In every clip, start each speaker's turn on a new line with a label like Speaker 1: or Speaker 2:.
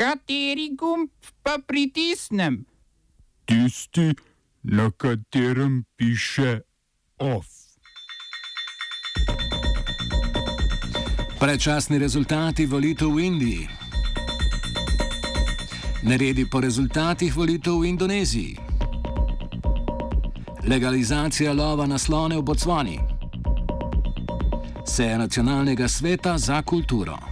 Speaker 1: Kateri gumb pa pritisnem?
Speaker 2: Tisti, na katerem piše OF.
Speaker 3: Predčasni rezultati volitev v Indiji. Neredi po rezultatih volitev v Indoneziji. Legalizacija lova na slone v Bocvani. Seja nacionalnega sveta za kulturo.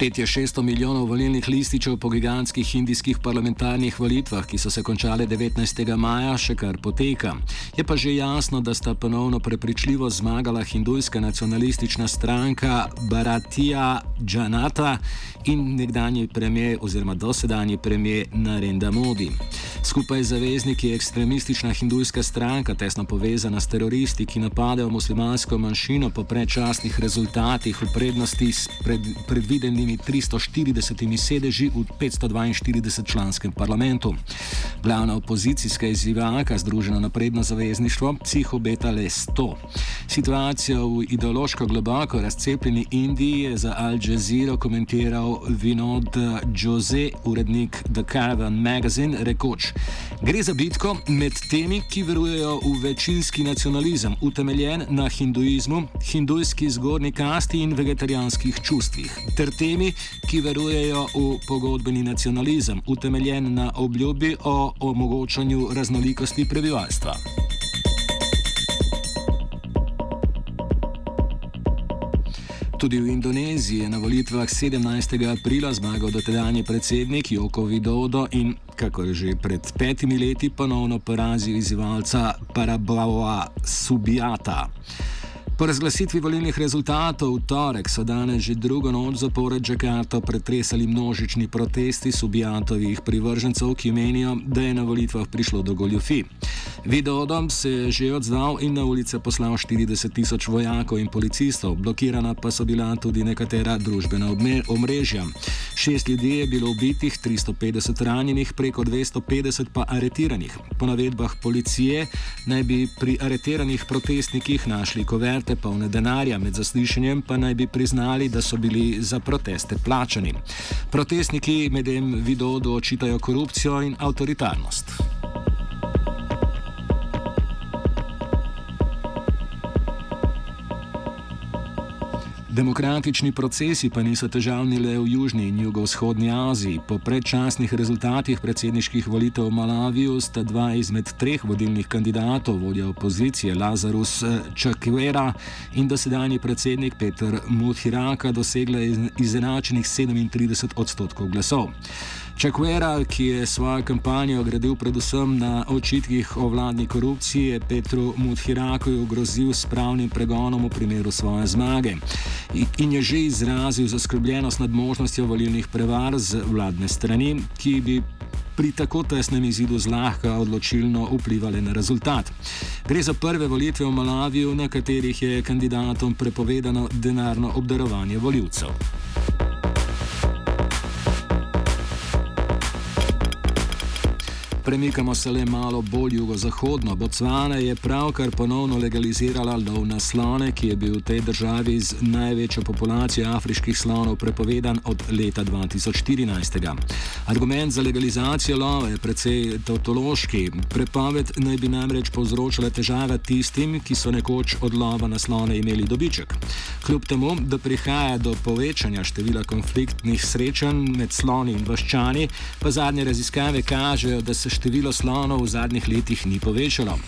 Speaker 3: Štetje 600 milijonov volilnih lističev po gigantskih indijskih parlamentarnih volitvah, ki so se končale 19. maja, še kar poteka. Je pa že jasno, da sta ponovno prepričljivo zmagala hindujska nacionalistična stranka Bharatija Janata in nekdanji premijer oziroma dosedanji premijer Narendra Modi. Skupaj z zavezniki je ekstremistična hindujska stranka, tesno povezana s teroristi, ki napadajo muslimansko manjšino po predčasnih rezultatih v prednosti s pred, predvidenimi 340 sedeži v 542 članskem parlamentu. Glavna opozicijska izzivalka, Združeno napredno zavezništvo, si jih obeta le 100. Situacijo v ideološko globoko razcepljeni Indiji je za Al Jazeera komentiral Vinod Jose, urednik The Caravan Magazine, rekoč: Gre za bitko med temi, ki verujejo v večinski nacionalizem, utemeljen na hinduizmu, hindujski zgornji kasti in vegetarijanskih čustvih, ter temi, ki verujejo v pogodbeni nacionalizem, utemeljen na obljubi o omogočanju raznolikosti prebivalstva. Tudi v Indoneziji je na volitvah 17. aprila zmagal dotedanji predsednik Joko Widodo in, kako je že pred petimi leti, ponovno porazil izzivalca Parabawa Subiata. Po razglasitvi volilnih rezultatov v torek so danes že drugo noč zapored Džakarto pretresali množični protesti subijatovih privržencev, ki menijo, da je na volitvah prišlo do goljufi. Vidodom se je že odzval in na ulice poslal 40 tisoč vojakov in policistov, blokirana pa so bila tudi nekatera družbena omrežja. Šest ljudi je bilo ubitih, 350 ranjenih, preko 250 pa aretiranih. Po navedbah policije naj bi pri aretiranih protestnikih našli koverte polne denarja, med zaslišanjem pa naj bi priznali, da so bili za proteste plačani. Protestniki medtem Vidodu očitajo korupcijo in avtoritarnost. Demokratični procesi pa niso težavni le v Južni in Jugovzhodni Aziji. Po predčasnih rezultatih predsedniških volitev v Malaviju sta dva izmed treh vodilnih kandidatov, vodja opozicije Lazarus Čakvera in dosedanji predsednik Petr Muthiraka, dosegla izenačenih 37 odstotkov glasov. Čakvera, ki je svojo kampanjo gradil predvsem na očitkih o vladni korupciji, je Petru Muthirakoju grozil s pravnim pregonom v primeru svoje zmage in je že izrazil zaskrbljenost nad možnostjo volilnih prevar z vladne strani, ki bi pri tako tesnem izidu zlahka odločilno vplivali na rezultat. Gre za prve volitve v Malaviju, na katerih je kandidatom prepovedano denarno obdarovanje voljivcev. Premikamo se le malo bolj jugozahodno. Botswana je pravkar ponovno legalizirala lov na slone, ki je bil v tej državi z največjo populacijo afriških slonov prepovedan od leta 2014. Argument za legalizacijo lova je precej tautološki. Prepoved naj bi namreč povzročala težave tistim, ki so nekoč od lova na slone imeli dobiček. Kljub temu, da prihaja do povečanja števila konfliktnih srečanj med sloni in vaščani, pa zadnje raziskave kažejo, da se število slonov v zadnjih letih ni povečalo.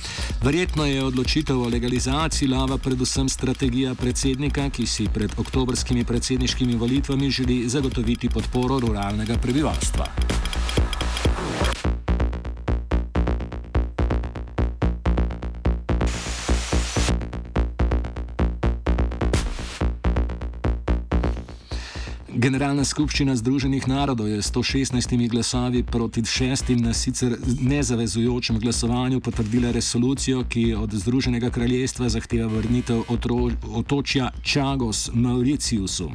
Speaker 3: Verjetno je odločitev o legalizaciji lava predvsem strategija predsednika, ki si pred oktobrskimi predsedniškimi volitvami želi zagotoviti podporo ruralnega prebivalstva. Generalna skupščina Združenih narodov je s 116 glasovi proti šestim na sicer nezavezujočem glasovanju potrdila resolucijo, ki od Združenega kraljestva zahteva vrnitev otočja Čagos Mauriciusu.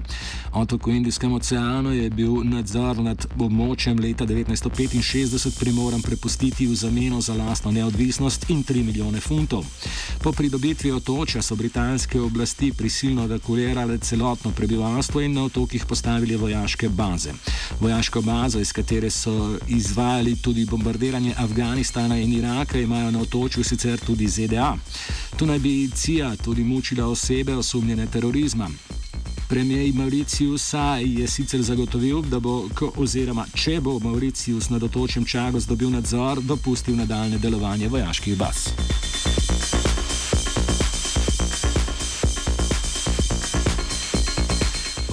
Speaker 3: Otok v Indijskem oceanu je bil nadzor nad območjem leta 1965 primoran prepustiti v zameno za lastno neodvisnost in 3 milijone funtov. Po pridobitvi otočja so britanske oblasti prisilno evakuirale celotno prebivalstvo in na otokih postavili vojaške baze. Vojaško bazo, iz katere so izvajali tudi bombardiranje Afganistana in Iraka, imajo na otočju sicer tudi ZDA. Tu naj bi CIA tudi mučila osebe osumljene terorizma. Premijer Mauricius je sicer zagotovil, da bo, ko, oziroma če bo Mauricius nad otočjem Čagos dobil nadzor, dopustil nadaljne delovanje vojaških baz.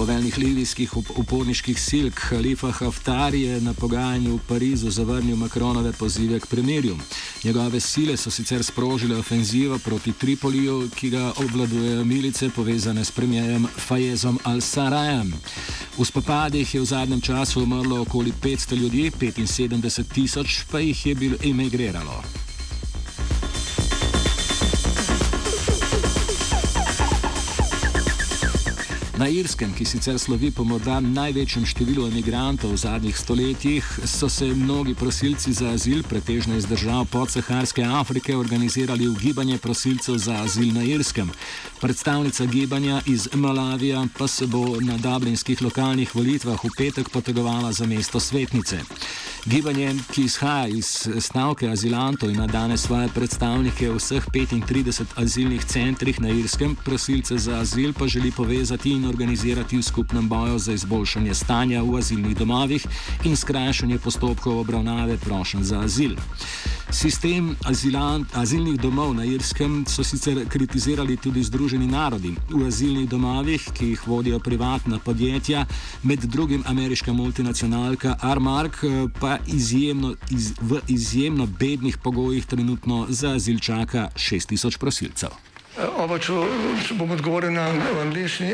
Speaker 3: Poveljnik libijskih uporniških sil Khalifa Haftar je na pogajanju v Parizu zavrnil Makronove pozive k premirju. Njegove sile so sicer sprožile ofenzivo proti Tripoliju, ki ga obvladujejo milice povezane s premijejem Fayezom al-Sarajem. V spopadih je v zadnjem času umrlo okoli 500 ljudi, 75 tisoč pa jih je bilo emigriralo. Na Irskem, ki sicer slovi po morda največjem številu emigrantov v zadnjih stoletjih, so se mnogi prosilci za azil, pretežno iz držav podsaharske Afrike, organizirali v gibanje prosilcev za azil na Irskem. Predstavnica gibanja iz Malavija pa se bo na dublinskih lokalnih volitvah v petek potegovala za mesto svetnice. Gibanje, ki izhaja iz stavke azilantov, ima danes svoje predstavnike v vseh 35 azilnih centrih na Irskem, prosilce za azil pa želi povezati in organizirati v skupnem boju za izboljšanje stanja v azilnih domovih in skrajšanje postopkov obravnave prošen za azil. Sistem azilant, azilnih domov na Irskem so sicer kritizirali tudi Združeni narodi. V azilnih domovih, ki jih vodijo privatna podjetja, med drugim ameriška multinacionalka Armark, pa izjemno, iz, v izjemno bednih pogojih trenutno za azil čaka 6000 prosilcev.
Speaker 4: Oba, če, če bom odgovoril na angliški.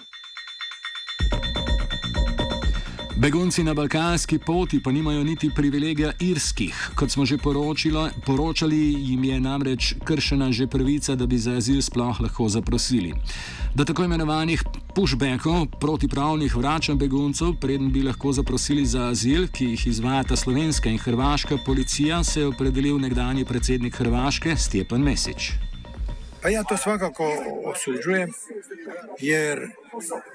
Speaker 3: Begunci na balkanski poti pa nimajo niti privilegija irskih. Kot smo že poročilo, poročali, jim je namreč kršena že pravica, da bi za azil sploh lahko zaprosili. Do tako imenovanih pushbackov, protipravnih vračanj beguncev, preden bi lahko zaprosili za azil, ki jih izvajata slovenska in hrvaška policija, se je opredelil nekdani predsednik Hrvaške Stjepan Mesič.
Speaker 5: Pa ja to svakako osuđujem, jer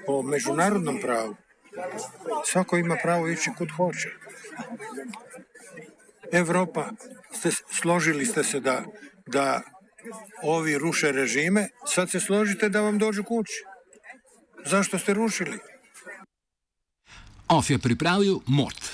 Speaker 5: po međunarodnom pravu Svako ima pravo ići kud hoće. Evropa, ste, složili ste se da, da ovi ruše režime, sad se složite da vam dođu kući. Zašto ste rušili?
Speaker 3: Off je pripravil Mort.